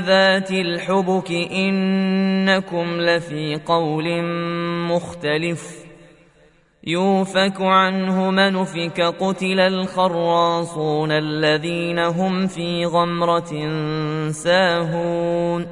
ذات الحبك إنكم لفي قول مختلف. يوفك عنه من فك قتل الخراصون الذين هم في غمرة ساهون.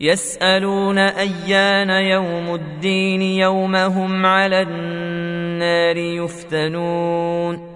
يسألون أيان يوم الدين يوم هم على النار يفتنون.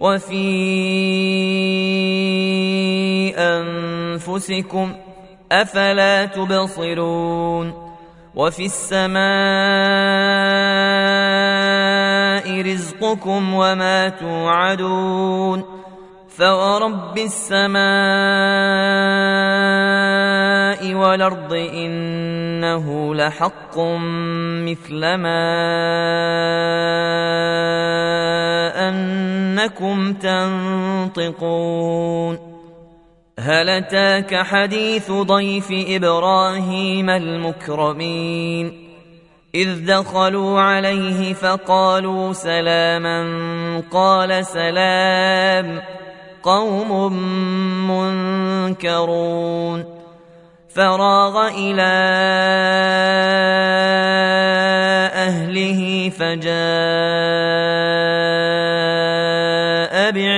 وفي أنفسكم أفلا تبصرون وفي السماء رزقكم وما توعدون فورب السماء والأرض إنه لحق مثل ما انكم تنطقون. هل أتاك حديث ضيف إبراهيم المكرمين؟ إذ دخلوا عليه فقالوا سلاما قال سلام قوم منكرون. فراغ إلى أهله فجاء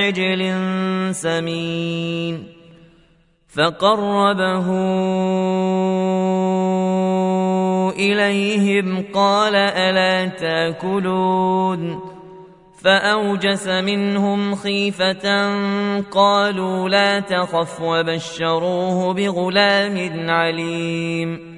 بعجل سمين فقربه إليهم قال ألا تأكلون فأوجس منهم خيفة قالوا لا تخف وبشروه بغلام عليم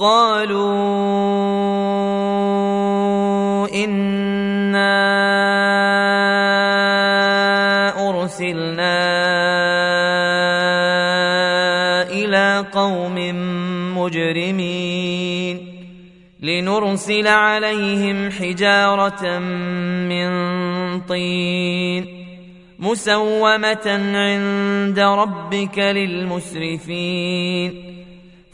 قالوا انا ارسلنا إلى قوم مجرمين لنرسل عليهم حجاره من طين مسومه عند ربك للمسرفين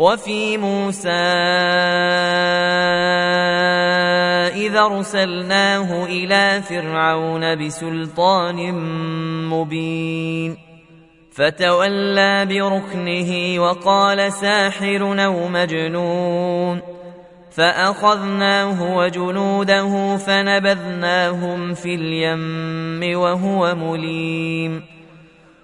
وفي موسى إذا أرسلناه إلى فرعون بسلطان مبين. فتولى بركنه وقال ساحر أو مجنون. فأخذناه وجنوده فنبذناهم في اليم وهو مليم.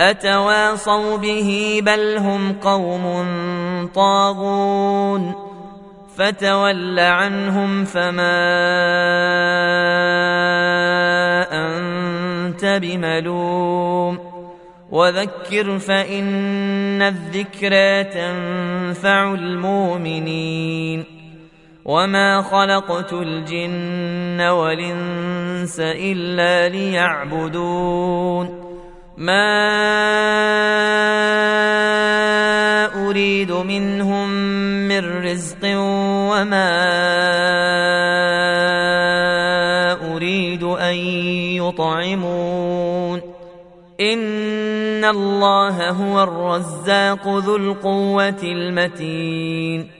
أتواصوا به بل هم قوم طاغون فتول عنهم فما أنت بملوم وذكر فإن الذكرى تنفع المؤمنين وما خلقت الجن والإنس إلا ليعبدون ما اريد منهم من رزق وما اريد ان يطعمون ان الله هو الرزاق ذو القوه المتين